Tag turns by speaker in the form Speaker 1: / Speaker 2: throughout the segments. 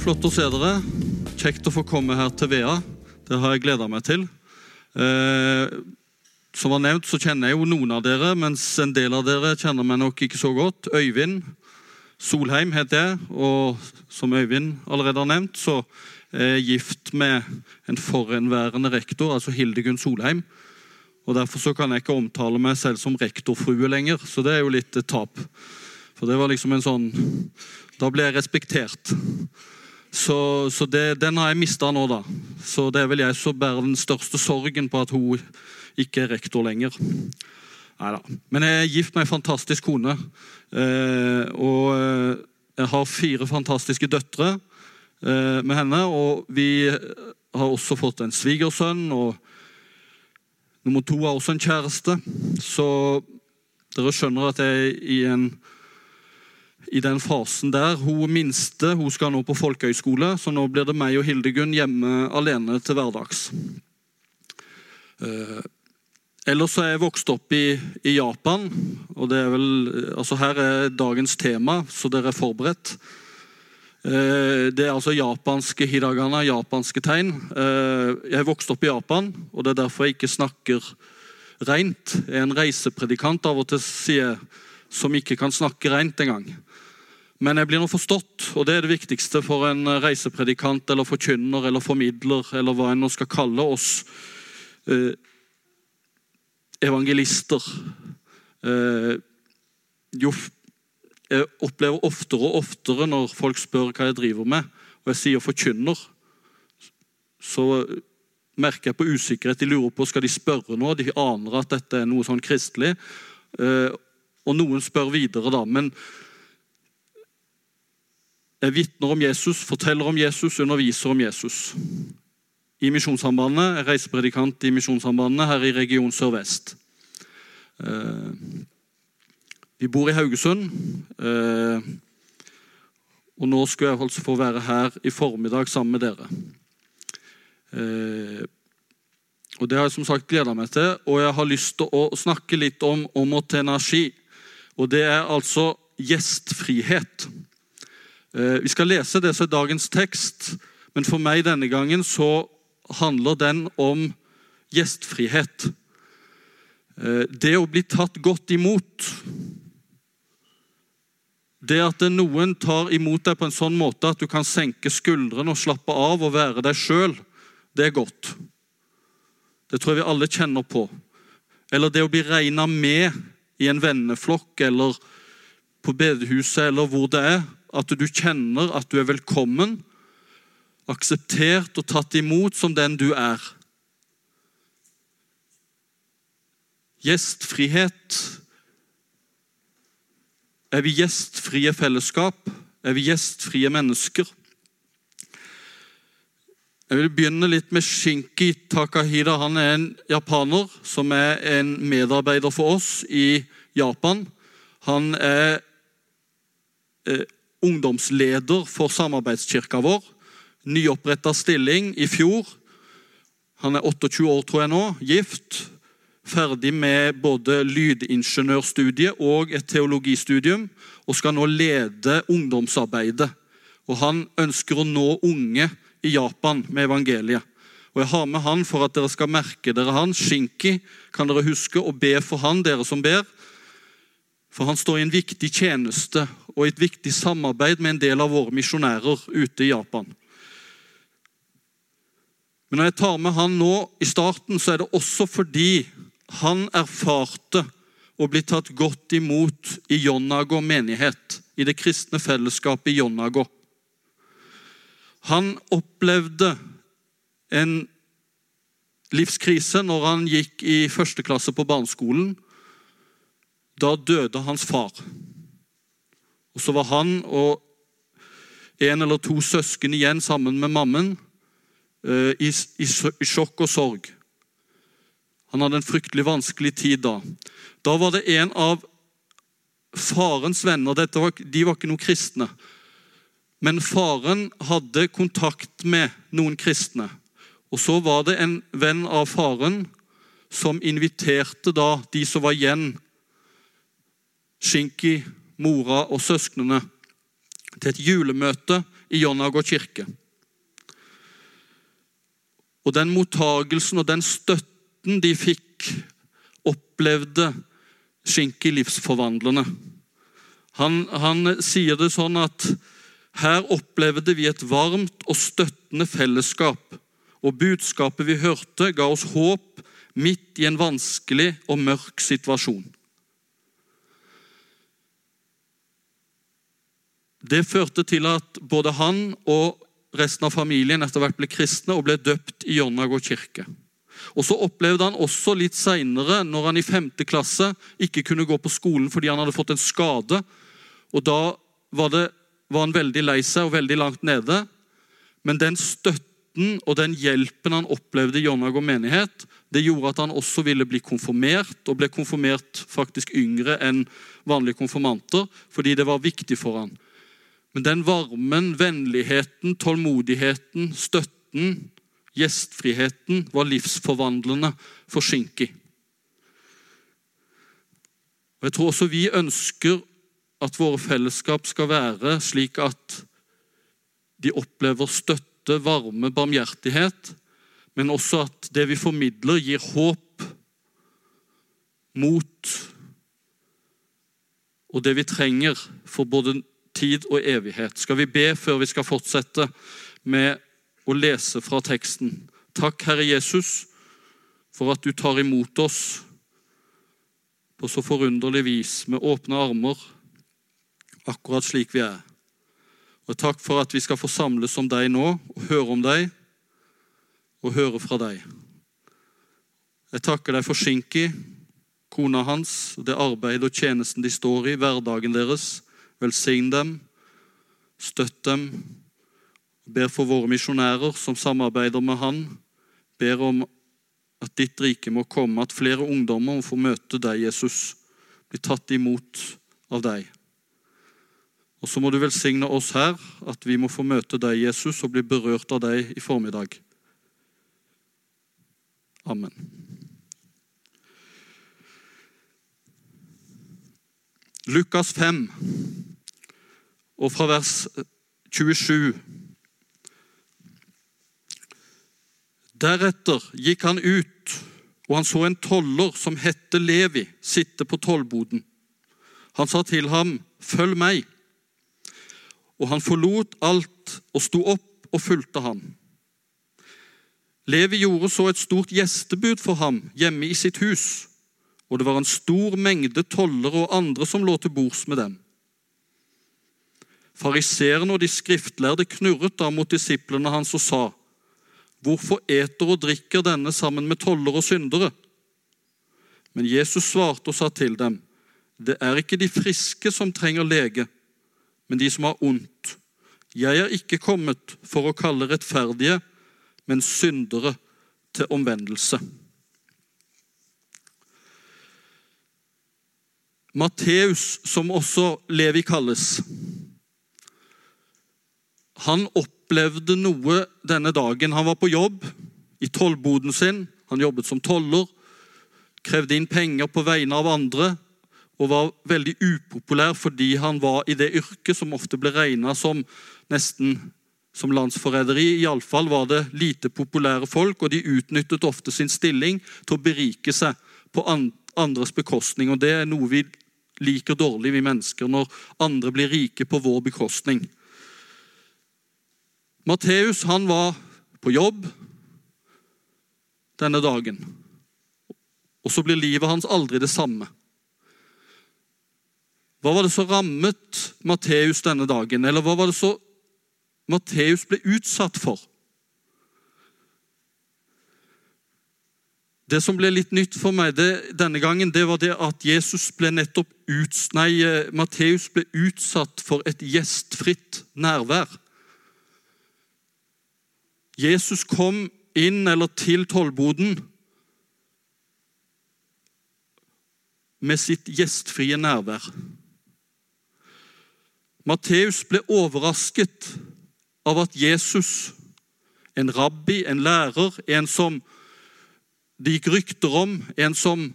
Speaker 1: flott å se dere. Kjekt å få komme her til Vea. Det har jeg gleda meg til. Eh, som var nevnt, så kjenner jeg jo noen av dere, mens en del av dere kjenner meg nok ikke så godt. Øyvind Solheim heter jeg, og som Øyvind allerede har nevnt, så er jeg gift med en forhenværende rektor, altså Hildegunn Solheim. Og Derfor så kan jeg ikke omtale meg selv som rektorfrue lenger, så det er jo litt et tap. For det var liksom en sånn Da ble jeg respektert. Så, så det, den har jeg mista nå, da. Så det er vel jeg som bærer den største sorgen på at hun ikke er rektor lenger. Neida. Men jeg er gift med ei fantastisk kone. Eh, og eh, jeg har fire fantastiske døtre eh, med henne. Og vi har også fått en svigersønn, og nummer to har også en kjæreste. Så dere skjønner at jeg i en i den fasen der. Hun minste hun skal nå på folkehøyskole, så nå blir det meg og Hildegunn hjemme alene til hverdags. Eh, ellers er jeg vokst opp i, i, Japan, og er vel altså Her er dagens tema, så dere er forberedt. Eh, det er altså japanske hiragana, japanske tegn. Eh, jeg er vokst opp i Japan, og det er derfor jeg ikke snakker rent. Jeg er en reisepredikant av og til, sier som ikke kan snakke rent engang. Men jeg blir nå forstått, og det er det viktigste for en reisepredikant eller forkynner eller formidler, eller hva en nå skal kalle oss eh, evangelister. Eh, jo, jeg opplever oftere og oftere når folk spør hva jeg driver med, og jeg sier forkynner, så merker jeg på usikkerhet. De lurer på skal de spørre noe, de aner at dette er noe sånn kristelig. Eh, og noen spør videre, da. men vitner om Jesus, forteller om Jesus, underviser om Jesus. I Misjonssambandet, reisepredikant i Misjonssambandet her i region Sør-Vest. Eh, vi bor i Haugesund. Eh, og nå skulle jeg altså få være her i formiddag sammen med dere. Eh, og Det har jeg som sagt gleda meg til, og jeg har lyst til å snakke litt om omotenashi. Og det er altså gjestfrihet. Eh, vi skal lese det som er dagens tekst, men for meg denne gangen så handler den om gjestfrihet. Eh, det å bli tatt godt imot. Det at noen tar imot deg på en sånn måte at du kan senke skuldrene og slappe av og være deg sjøl, det er godt. Det tror jeg vi alle kjenner på. Eller det å bli regna med i en venneflokk eller på bedehuset eller hvor det er. At du kjenner at du er velkommen, akseptert og tatt imot som den du er. Gjestfrihet. Er vi gjestfrie fellesskap? Er vi gjestfrie mennesker? Jeg vil begynne litt med Shinki Takahida. Han er en japaner som er en medarbeider for oss i Japan. Han er eh, ungdomsleder for samarbeidskirka vår. Nyoppretta stilling i fjor. Han er 28 år, tror jeg nå, gift. Ferdig med både lydingeniørstudiet og et teologistudium. Og skal nå lede ungdomsarbeidet. Og Han ønsker å nå unge i Japan med evangeliet. Og Jeg har med han for at dere skal merke dere han. Shinki kan dere huske, og be for han, dere som ber. For han står i en viktig tjeneste og et viktig samarbeid med en del av våre misjonærer ute i Japan. Men når jeg tar med han nå i starten, så er det også fordi han erfarte å bli tatt godt imot i Jonago menighet, i det kristne fellesskapet i Jonago. Han opplevde en livskrise når han gikk i første klasse på barneskolen. Da døde hans far. Og Så var han og en eller to søsken igjen sammen med mammen eh, i, i, i sjokk og sorg. Han hadde en fryktelig vanskelig tid da. Da var det en av farens venner var, De var ikke noen kristne. Men faren hadde kontakt med noen kristne. Og så var det en venn av faren som inviterte da de som var igjen, Shinki, mora og søsknene til et julemøte i Jonnagård kirke. Og den mottagelsen og den støtten de fikk, opplevde Skinki livsforvandlende. Han, han sier det sånn at her opplevde vi et varmt og støttende fellesskap, og budskapet vi hørte, ga oss håp midt i en vanskelig og mørk situasjon. Det førte til at både han og resten av familien etter hvert ble kristne og ble døpt i Jonnagård kirke. Og Så opplevde han også litt seinere, når han i femte klasse ikke kunne gå på skolen fordi han hadde fått en skade. Og Da var, det, var han veldig lei seg og veldig langt nede. Men den støtten og den hjelpen han opplevde i Jonnagård menighet, det gjorde at han også ville bli konfirmert, og ble konfirmert faktisk yngre enn vanlige konfirmanter, fordi det var viktig for han. Men den varmen, vennligheten, tålmodigheten, støtten, gjestfriheten var livsforvandlende for Shinki. Og Jeg tror også vi ønsker at våre fellesskap skal være slik at de opplever støtte, varme, barmhjertighet, men også at det vi formidler, gir håp, mot og det vi trenger for både tid og evighet. Skal vi be før vi skal fortsette med å lese fra teksten? Takk, Herre Jesus, for at du tar imot oss på så forunderlig vis, med åpne armer, akkurat slik vi er. Og Takk for at vi skal få samles om deg nå og høre om deg og høre fra deg. Jeg takker deg for Shinki, kona hans, det arbeidet og tjenesten de står i, hverdagen deres. Velsign dem, støtt dem. Ber for våre misjonærer som samarbeider med han. Ber om at ditt rike må komme, at flere ungdommer må få møte deg, Jesus. Bli tatt imot av deg. Og så må du velsigne oss her, at vi må få møte deg, Jesus, og bli berørt av deg i formiddag. Amen. Lukas 5 og fra vers 27. Deretter gikk han ut, og han så en toller som hette Levi, sitte på tollboden. Han sa til ham, 'Følg meg.' Og han forlot alt og sto opp og fulgte ham. Levi gjorde så et stort gjestebud for ham hjemme i sitt hus, og det var en stor mengde tollere og andre som lå til bords med dem. Fariseerne og de skriftlærde knurret da mot disiplene hans og sa:" Hvorfor eter og drikker denne sammen med toller og syndere? Men Jesus svarte og sa til dem, Det er ikke de friske som trenger lege, men de som har ondt. Jeg er ikke kommet for å kalle rettferdige, men syndere til omvendelse. Matteus, som også Levi kalles, han opplevde noe denne dagen. Han var på jobb i tollboden sin. Han jobbet som toller, krevde inn penger på vegne av andre og var veldig upopulær fordi han var i det yrket som ofte ble regna som nesten som landsforræderi. Iallfall var det lite populære folk, og de utnyttet ofte sin stilling til å berike seg på andres bekostning. Og Det er noe vi liker dårlig, vi mennesker, når andre blir rike på vår bekostning. Matteus han var på jobb denne dagen. Og så blir livet hans aldri det samme. Hva var det som rammet Matteus denne dagen? Eller hva var det så Matteus ble utsatt for? Det som ble litt nytt for meg det, denne gangen, det var det at Jesus ble nettopp ut, nei, Matteus ble utsatt for et gjestfritt nærvær. Jesus kom inn eller til tollboden med sitt gjestfrie nærvær. Matteus ble overrasket av at Jesus, en rabbi, en lærer, en som det gikk rykter om, en som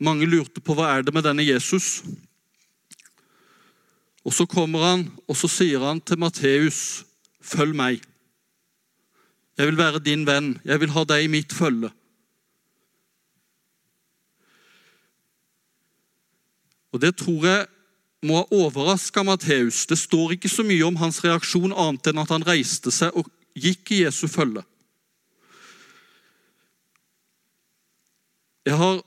Speaker 1: mange lurte på hva er det med denne Jesus Og Så kommer han, og så sier han til Matteus, 'Følg meg'. Jeg vil være din venn. Jeg vil ha deg i mitt følge. Og Det tror jeg må ha overraska Matteus. Det står ikke så mye om hans reaksjon, annet enn at han reiste seg og gikk i Jesu følge. Jeg har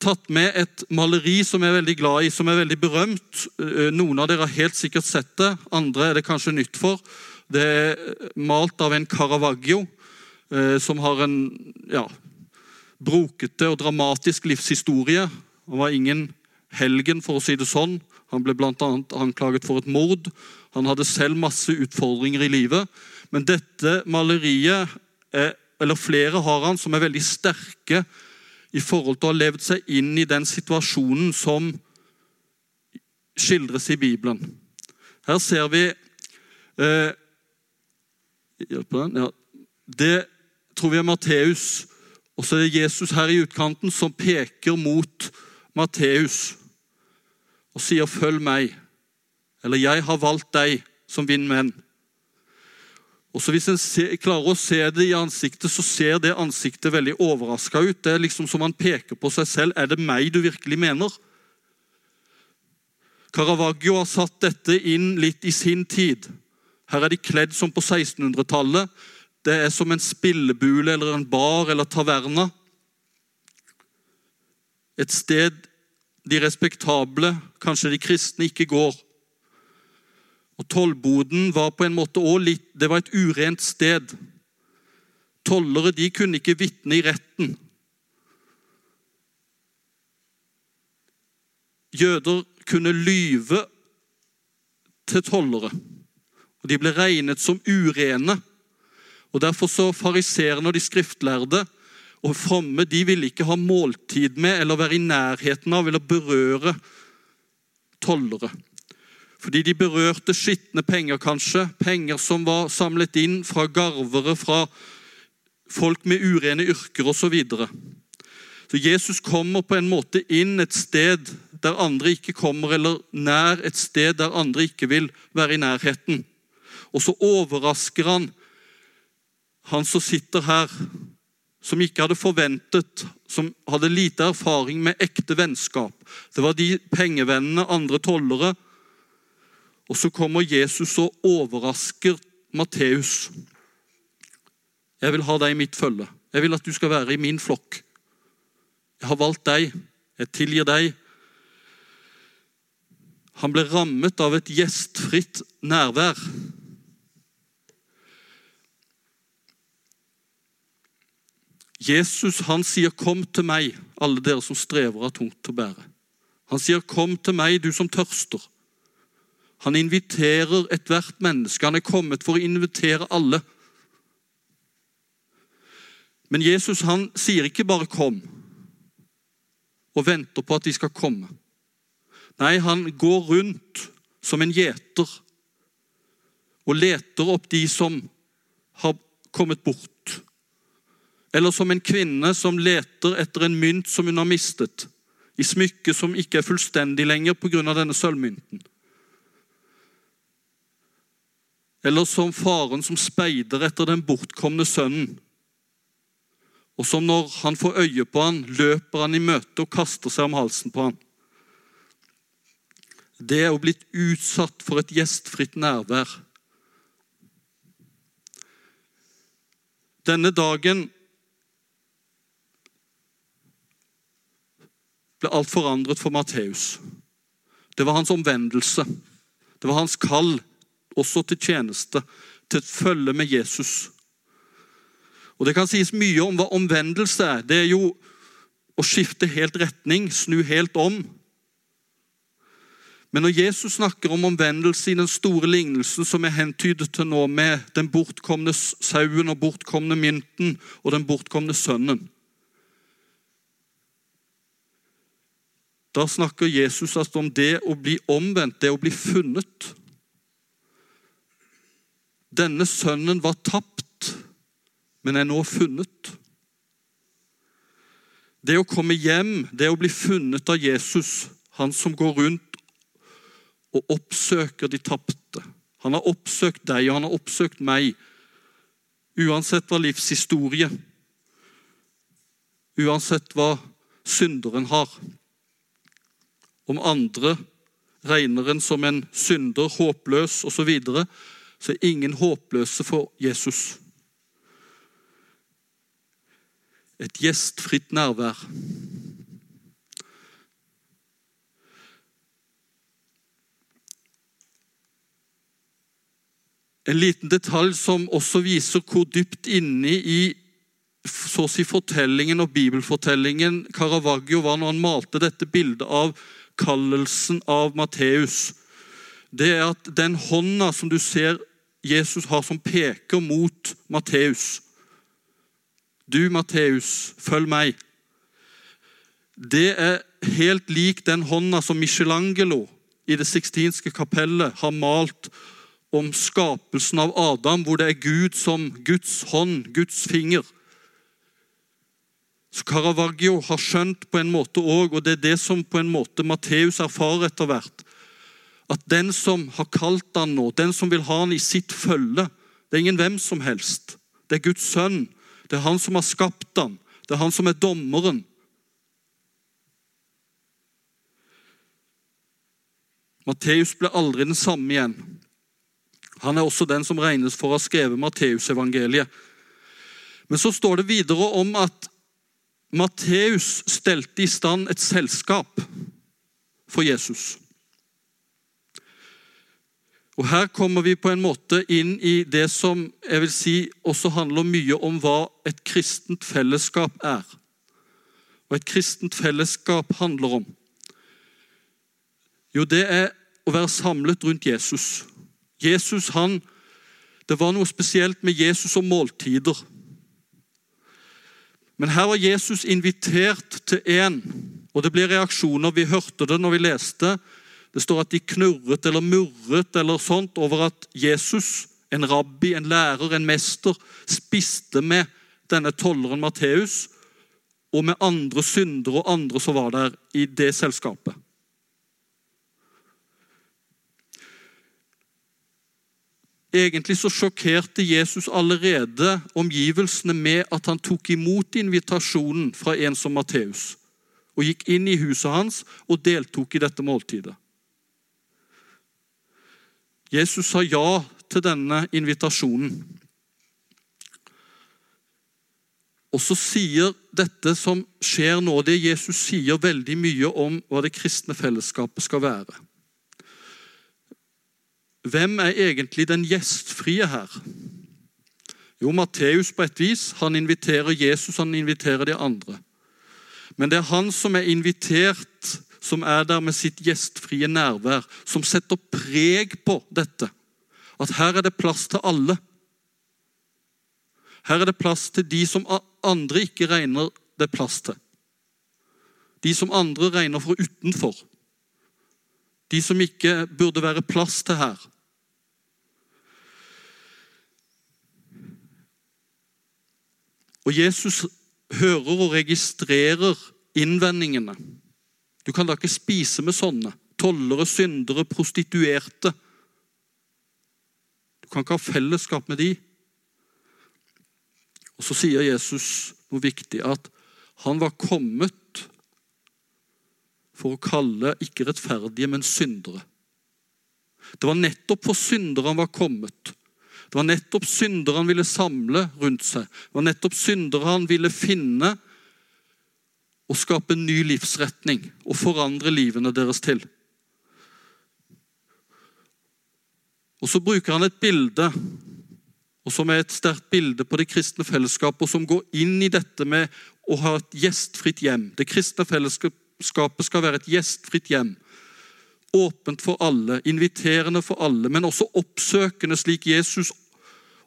Speaker 1: tatt med et maleri som jeg er veldig glad i, som er veldig berømt. Eh, noen av dere har helt sikkert sett det, andre er det kanskje nytt for. Det er malt av en Caravaggio, eh, som har en ja, brokete og dramatisk livshistorie. Han var ingen helgen, for å si det sånn. Han ble bl.a. anklaget for et mord. Han hadde selv masse utfordringer i livet. Men dette maleriet, eller flere har han, som er veldig sterke i forhold til å ha levd seg inn i den situasjonen som skildres i Bibelen. Her ser vi eh, ja, Det tror vi er Matteus. Og så er det Jesus her i utkanten som peker mot Matteus og sier 'følg meg', eller 'jeg har valgt deg som min. Og så Hvis en ser, klarer å se det i ansiktet, så ser det ansiktet veldig overraska ut. Det er liksom som han peker på seg selv. Er det meg du virkelig mener? Caravaggio har satt dette inn litt i sin tid. Her er de kledd som på 1600-tallet. Det er som en spillebule eller en bar eller taverna. Et sted de respektable, kanskje de kristne, ikke går. Og Tollboden var på en måte også litt, det var et urent sted. Tollere de kunne ikke vitne i retten. Jøder kunne lyve til tollere, og de ble regnet som urene. Og Derfor så fariseerne og de skriftlærde og fromme de ville ikke ha måltid med eller være i nærheten av eller berøre tollere. Fordi de berørte skitne penger, kanskje. Penger som var samlet inn fra garvere, fra folk med urene yrker osv. Så, så Jesus kommer på en måte inn et sted der andre ikke kommer, eller nær et sted der andre ikke vil være i nærheten. Og så overrasker han han som sitter her som ikke hadde forventet, som hadde lite erfaring med ekte vennskap. Det var de pengevennene, andre tollere. Og så kommer Jesus og overrasker Matteus. Jeg vil ha deg i mitt følge. Jeg vil at du skal være i min flokk. Jeg har valgt deg. Jeg tilgir deg. Han ble rammet av et gjestfritt nærvær. Jesus han sier, 'Kom til meg, alle dere som strever av tungt å bære'. Han sier, 'Kom til meg, du som tørster'. Han inviterer ethvert menneske. Han er kommet for å invitere alle. Men Jesus han sier ikke bare 'kom' og venter på at de skal komme. Nei, han går rundt som en gjeter og leter opp de som har kommet bort eller som en kvinne som leter etter en mynt som hun har mistet, i smykket som ikke er fullstendig lenger pga. denne sølvmynten. Eller som faren som speider etter den bortkomne sønnen, og som når han får øye på han, løper han i møte og kaster seg om halsen på han. Det er å blitt utsatt for et gjestfritt nærvær. Denne dagen ble alt forandret for Matteus. Det var hans omvendelse. Det var hans kall også til tjeneste, til et følge med Jesus. Og Det kan sies mye om hva omvendelse er. Det er jo å skifte helt retning, snu helt om. Men når Jesus snakker om omvendelse i den store lignelsen som er hentydet til nå, med den bortkomne sauen og bortkomne mynten og den bortkomne sønnen, Da snakker Jesus altså om det å bli omvendt, det å bli funnet. Denne sønnen var tapt, men er nå funnet. Det å komme hjem, det å bli funnet av Jesus, han som går rundt og oppsøker de tapte. Han har oppsøkt deg, og han har oppsøkt meg. Uansett hva livshistorie, uansett hva synderen har. Om andre regner en som en synder, håpløs osv., så, videre, så er ingen håpløse for Jesus. Et gjestfritt nærvær. En liten detalj som også viser hvor dypt inne i så å si fortellingen og bibelfortellingen Caravaggio var når han malte dette bildet av kallelsen av Matteus. Det er at den hånda som du ser Jesus har som peker mot Matteus Du, Matteus, følg meg. Det er helt lik den hånda som Michelangelo i det sixtinske kapellet har malt om skapelsen av Adam, hvor det er Gud som Guds hånd, Guds finger. Så Caravaggio har skjønt på en måte òg, og det er det som på en måte Matteus erfarer etter hvert, at den som har kalt han nå, den som vil ha han i sitt følge, det er ingen hvem som helst. Det er Guds sønn. Det er han som har skapt han. Det er han som er dommeren. Matteus ble aldri den samme igjen. Han er også den som regnes for å ha skrevet Matteusevangeliet. Men så står det videre om at Matteus stelte i stand et selskap for Jesus. Og Her kommer vi på en måte inn i det som jeg vil si også handler mye om hva et kristent fellesskap er. Og et kristent fellesskap handler om. Jo, det er å være samlet rundt Jesus. Jesus, han, Det var noe spesielt med Jesus og måltider. Men her var Jesus invitert til én, og det blir reaksjoner. Vi hørte det når vi leste. Det står at de knurret eller murret eller sånt over at Jesus, en rabbi, en lærer, en mester, spiste med denne tolleren Matteus og med andre syndere og andre som var der i det selskapet. Egentlig så sjokkerte Jesus allerede omgivelsene med at han tok imot invitasjonen fra en som Matteus, og gikk inn i huset hans og deltok i dette måltidet. Jesus sa ja til denne invitasjonen. Og så sier dette som skjer nå, det Jesus sier veldig mye om hva det kristne fellesskapet skal være. Hvem er egentlig den gjestfrie her? Jo, Matteus på et vis. Han inviterer Jesus, han inviterer de andre. Men det er han som er invitert, som er der med sitt gjestfrie nærvær, som setter preg på dette. At her er det plass til alle. Her er det plass til de som andre ikke regner det plass til. De som andre regner for utenfor. De som ikke burde være plass til her. Og Jesus hører og registrerer innvendingene. Du kan da ikke spise med sånne. Tollere, syndere, prostituerte. Du kan ikke ha fellesskap med de. Og Så sier Jesus noe viktig, at han var kommet for å kalle ikke rettferdige, men syndere. Det var nettopp for syndere han var kommet. Det var nettopp syndere han ville samle rundt seg. Det var nettopp syndere han ville finne og skape en ny livsretning og forandre livene deres til. Og Så bruker han et bilde og som er et sterkt bilde på det kristne fellesskapet, og som går inn i dette med å ha et gjestfritt hjem. Det kristne fellesskapet skal være et gjestfritt hjem. Åpent for alle, inviterende for alle, men også oppsøkende, slik Jesus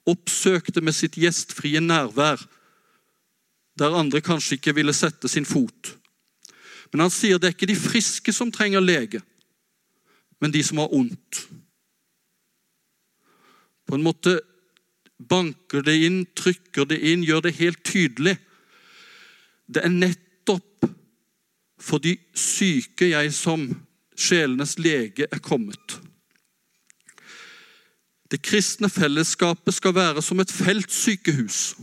Speaker 1: oppsøkte med sitt gjestfrie nærvær, der andre kanskje ikke ville sette sin fot. Men han sier det er ikke de friske som trenger lege, men de som har ondt. På en måte banker det inn, trykker det inn, gjør det helt tydelig. Det er nettopp for de syke jeg som Sjelenes lege er kommet. Det kristne fellesskapet skal være som et feltsykehus.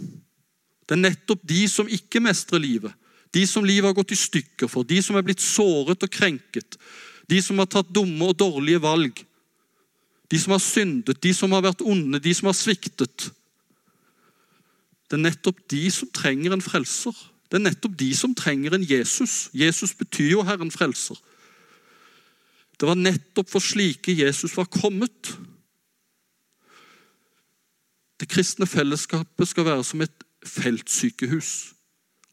Speaker 1: Det er nettopp de som ikke mestrer livet, de som livet har gått i stykker for, de som er blitt såret og krenket, de som har tatt dumme og dårlige valg, de som har syndet, de som har vært onde, de som har sviktet. Det er nettopp de som trenger en frelser. Det er nettopp de som trenger en Jesus. Jesus betyr jo Herren frelser. Det var nettopp for slike Jesus var kommet. Det kristne fellesskapet skal være som et feltsykehus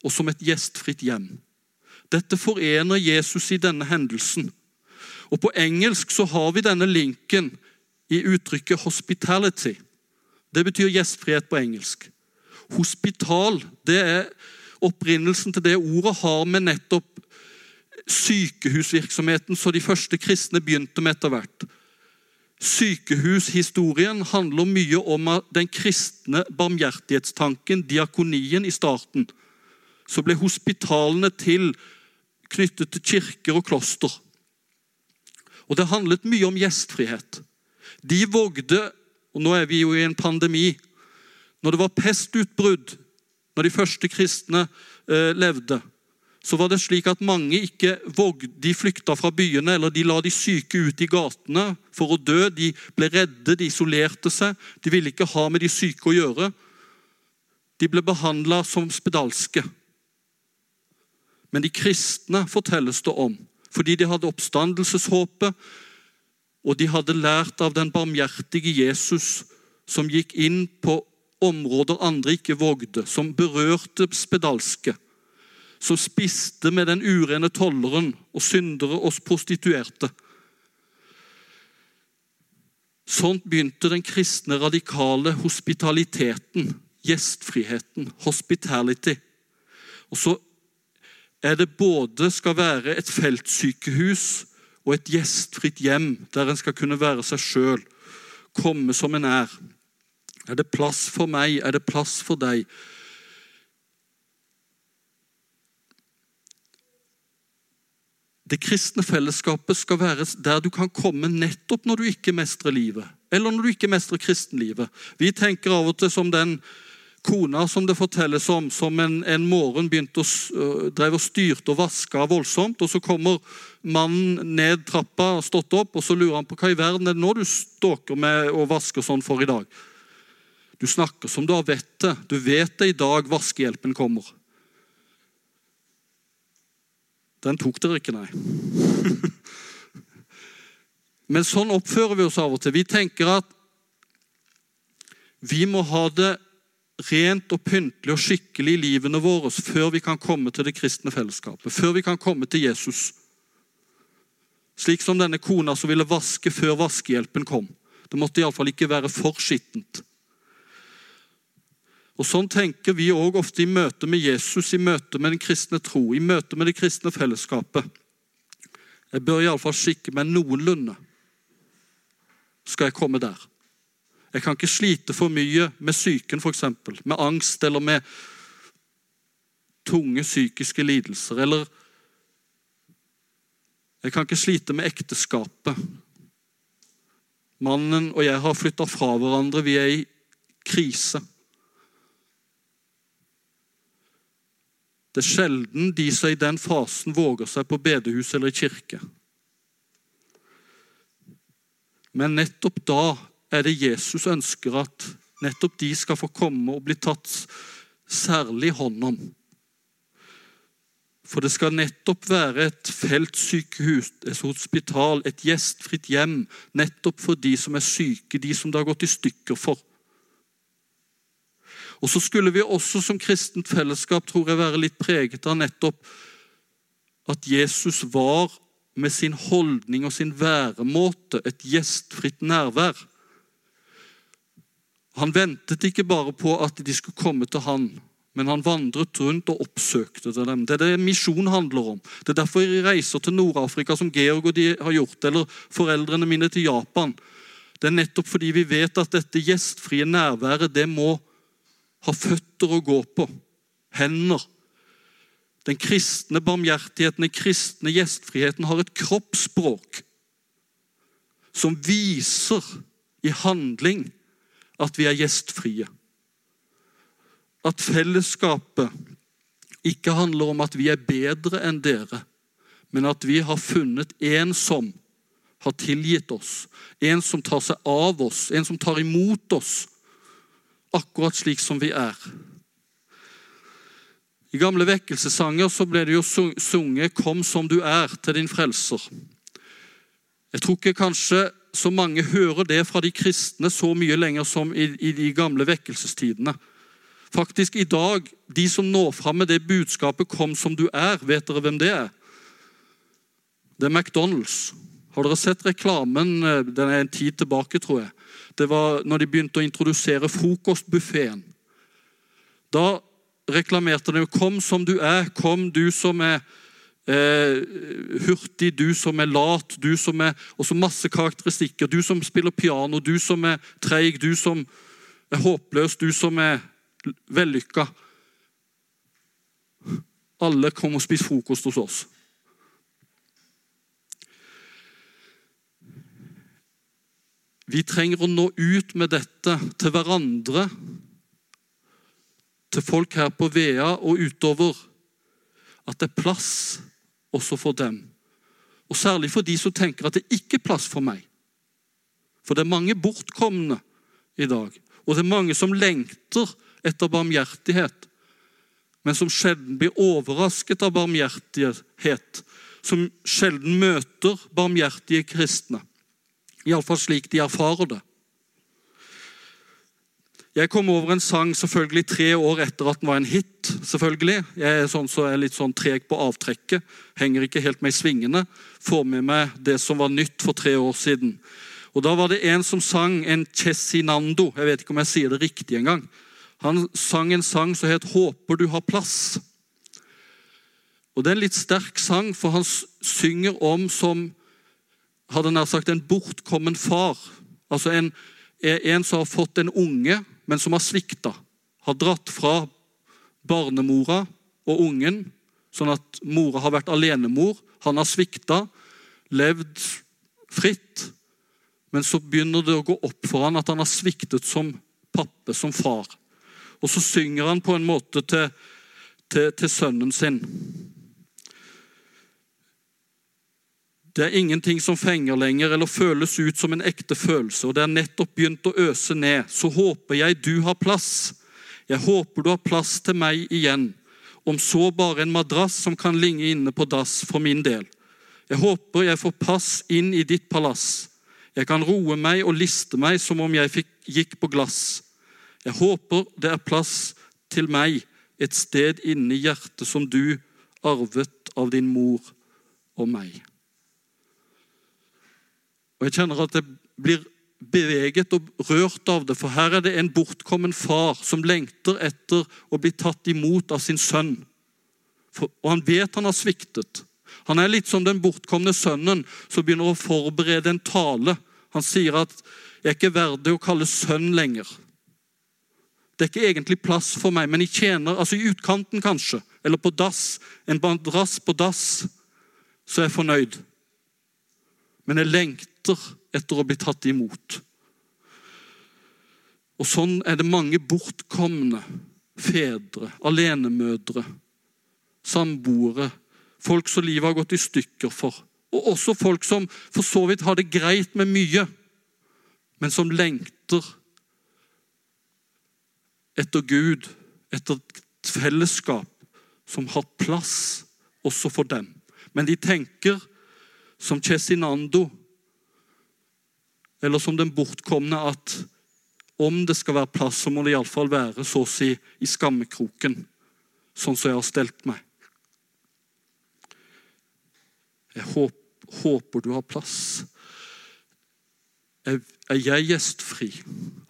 Speaker 1: og som et gjestfritt hjem. Dette forener Jesus i denne hendelsen. Og På engelsk så har vi denne linken i uttrykket 'hospitality'. Det betyr gjestfrihet på engelsk. Hospital det er opprinnelsen til det ordet har med nettopp sykehusvirksomheten som de første kristne begynte med etter hvert. Sykehushistorien handler mye om den kristne barmhjertighetstanken, diakonien, i starten. Så ble hospitalene til knyttet til kirker og kloster. Og Det handlet mye om gjestfrihet. De vågde og Nå er vi jo i en pandemi. Når det var pestutbrudd, når de første kristne eh, levde, så var det slik at mange ikke vågde, de flykta fra byene, eller de la de syke ut i gatene for å dø. De ble redde, de isolerte seg. De ville ikke ha med de syke å gjøre. De ble behandla som spedalske. Men de kristne fortelles det om, fordi de hadde oppstandelseshåpet, og de hadde lært av den barmhjertige Jesus, som gikk inn på områder andre ikke vågde, som berørte spedalske som spiste med den urene tolleren og syndere oss prostituerte. Sånn begynte den kristne radikale hospitaliteten, gjestfriheten, hospitality. Og så er det både skal være et feltsykehus og et gjestfritt hjem der en skal kunne være seg sjøl, komme som en er. Er det plass for meg? Er det plass for deg? Det kristne fellesskapet skal være der du kan komme nettopp når du ikke mestrer livet, eller når du ikke mestrer kristenlivet. Vi tenker av og til som den kona som det fortelles om, som en, en morgen begynte å, uh, drev og styrte og vaska voldsomt. og Så kommer mannen ned trappa og stått opp, og så lurer han på hva i verden er det nå du ståker med og vasker sånn for i dag. Du snakker som du har vettet. Du vet det i dag vaskehjelpen kommer. Den tok dere ikke, nei. Men sånn oppfører vi oss av og til. Vi tenker at vi må ha det rent og pyntelig og skikkelig i livene våre før vi kan komme til det kristne fellesskapet, før vi kan komme til Jesus. Slik som denne kona som ville vaske før vaskehjelpen kom. Det måtte iallfall ikke være for skittent. Og Sånn tenker vi òg ofte i møte med Jesus, i møte med den kristne tro, i møte med det kristne fellesskapet. Jeg bør iallfall skikke meg noenlunde. Skal jeg komme der? Jeg kan ikke slite for mye med psyken, f.eks. Med angst eller med tunge psykiske lidelser. Eller jeg kan ikke slite med ekteskapet. Mannen og jeg har flytta fra hverandre. Vi er i krise. Det er sjelden de som i den fasen våger seg på bedehus eller i kirke. Men nettopp da er det Jesus ønsker at nettopp de skal få komme og bli tatt særlig hånd om. For det skal nettopp være et feltsykehus, et hospital, et gjestfritt hjem, nettopp for de som er syke, de som det har gått i stykker for. Og så skulle vi også som kristent fellesskap tror jeg, være litt preget av nettopp at Jesus var med sin holdning og sin væremåte et gjestfritt nærvær. Han ventet ikke bare på at de skulle komme til han, men han vandret rundt og oppsøkte dem. Det er det misjon handler om. Det er derfor jeg reiser til Nord-Afrika, som Georg og de har gjort, eller foreldrene mine til Japan. Det er nettopp fordi vi vet at dette gjestfrie nærværet det må ha føtter å gå på, hender. Den kristne barmhjertigheten, den kristne gjestfriheten, har et kroppsspråk som viser i handling at vi er gjestfrie. At fellesskapet ikke handler om at vi er bedre enn dere, men at vi har funnet en som har tilgitt oss. En som tar seg av oss, en som tar imot oss akkurat slik som vi er. I gamle vekkelsessanger så ble det jo sunget 'Kom som du er' til din frelser. Jeg tror ikke kanskje så mange hører det fra de kristne så mye lenger som i, i de gamle vekkelsestidene. Faktisk i dag, de som når fram med det budskapet 'Kom som du er', vet dere hvem det er? Det er McDonald's. Har dere sett reklamen? Den er en tid tilbake, tror jeg. Det var når de begynte å introdusere frokostbuffeen. Da reklamerte de 'Kom som du er, kom du som er eh, hurtig, du som er lat, du som er Og så masse karakteristikker. Du som spiller piano, du som er treig, du som er håpløs, du som er vellykka. Alle kom og spiste frokost hos oss. Vi trenger å nå ut med dette til hverandre, til folk her på Vea og utover. At det er plass også for dem. Og særlig for de som tenker at det ikke er plass for meg. For det er mange bortkomne i dag. Og det er mange som lengter etter barmhjertighet, men som sjelden blir overrasket av barmhjertighet. Som sjelden møter barmhjertige kristne. Iallfall slik de erfarer det. Jeg kom over en sang selvfølgelig tre år etter at den var en hit. selvfølgelig. Jeg er sånn så er litt sånn treg på avtrekket. Henger ikke helt med i svingene. Får med meg det som var nytt for tre år siden. Og Da var det en som sang en Cezinando. Jeg vet ikke om jeg sier det riktig engang. Han sang en sang som het 'Håper du har plass'. Og Det er en litt sterk sang, for han synger om som hadde nær sagt en bortkommen far. Altså en, en som har fått en unge, men som har svikta. Har dratt fra barnemora og ungen, sånn at mora har vært alenemor. Han har svikta, levd fritt. Men så begynner det å gå opp for han at han har sviktet som pappe, som far. Og så synger han på en måte til, til, til sønnen sin. Det er ingenting som fenger lenger eller føles ut som en ekte følelse, og det er nettopp begynt å øse ned. Så håper jeg du har plass. Jeg håper du har plass til meg igjen, om så bare en madrass som kan ligge inne på dass for min del. Jeg håper jeg får pass inn i ditt palass. Jeg kan roe meg og liste meg som om jeg fikk, gikk på glass. Jeg håper det er plass til meg et sted inni hjertet som du arvet av din mor og meg. Og Jeg kjenner at jeg blir beveget og rørt av det, for her er det en bortkommen far som lengter etter å bli tatt imot av sin sønn. For, og han vet han har sviktet. Han er litt som den bortkomne sønnen som begynner å forberede en tale. Han sier at 'jeg er ikke verdig å kalle sønn lenger'. Det er ikke egentlig plass for meg, men jeg tjener altså i utkanten kanskje, eller på dass, en madrass på dass, så er jeg fornøyd. Men jeg lengter etter å bli tatt imot. Og Sånn er det mange bortkomne fedre, alenemødre, samboere, folk som livet har gått i stykker for. Og også folk som for så vidt har det greit med mye, men som lengter etter Gud, etter et fellesskap som har plass også for dem. Men de tenker som Cezinando, eller som den bortkomne, at om det skal være plass, så må det iallfall være så å si i skammekroken, sånn som jeg har stelt meg. Jeg håper, håper du har plass. Er, jeg gjestfri?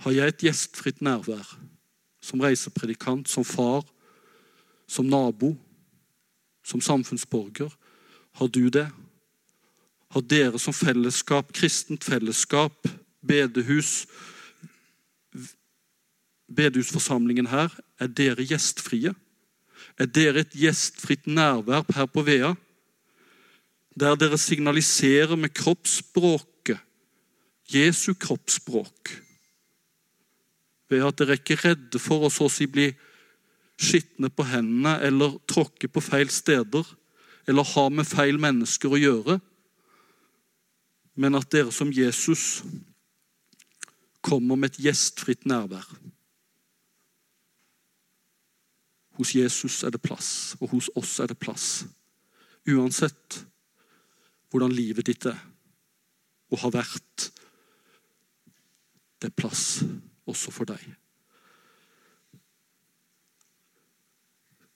Speaker 1: Har jeg et gjestfritt nærvær? som reisepredikant, som far, som nabo, som samfunnsborger? Har du det? Har dere som fellesskap, kristent fellesskap, bedehus, bedehusforsamlingen her, er dere gjestfrie? Er dere et gjestfritt nærvær her på Vea? Der dere signaliserer med kroppsspråket Jesu kroppsspråk. Ved at dere ikke er redde for å så å si bli skitne på hendene eller tråkke på feil steder eller ha med feil mennesker å gjøre, men at dere som Jesus kommer med et gjestfritt nærvær. Hos Jesus er det plass, og hos oss er det plass. Uansett hvordan livet ditt er og har vært. Det er plass også for deg.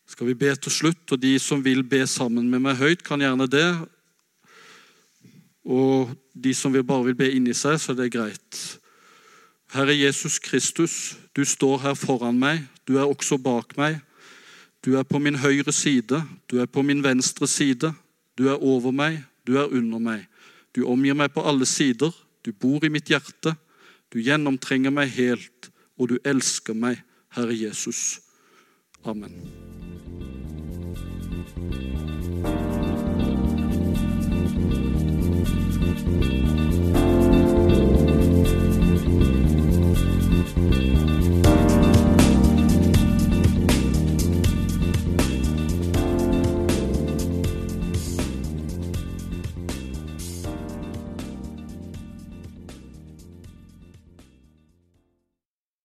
Speaker 1: Skal vi be til slutt, og de som vil be sammen med meg høyt, kan gjerne det. Og de som bare vil be inni seg, så er det greit. Herre Jesus Kristus, du står her foran meg. Du er også bak meg. Du er på min høyre side, du er på min venstre side. Du er over meg, du er under meg. Du omgir meg på alle sider. Du bor i mitt hjerte. Du gjennomtrenger meg helt, og du elsker meg, Herre Jesus. Amen.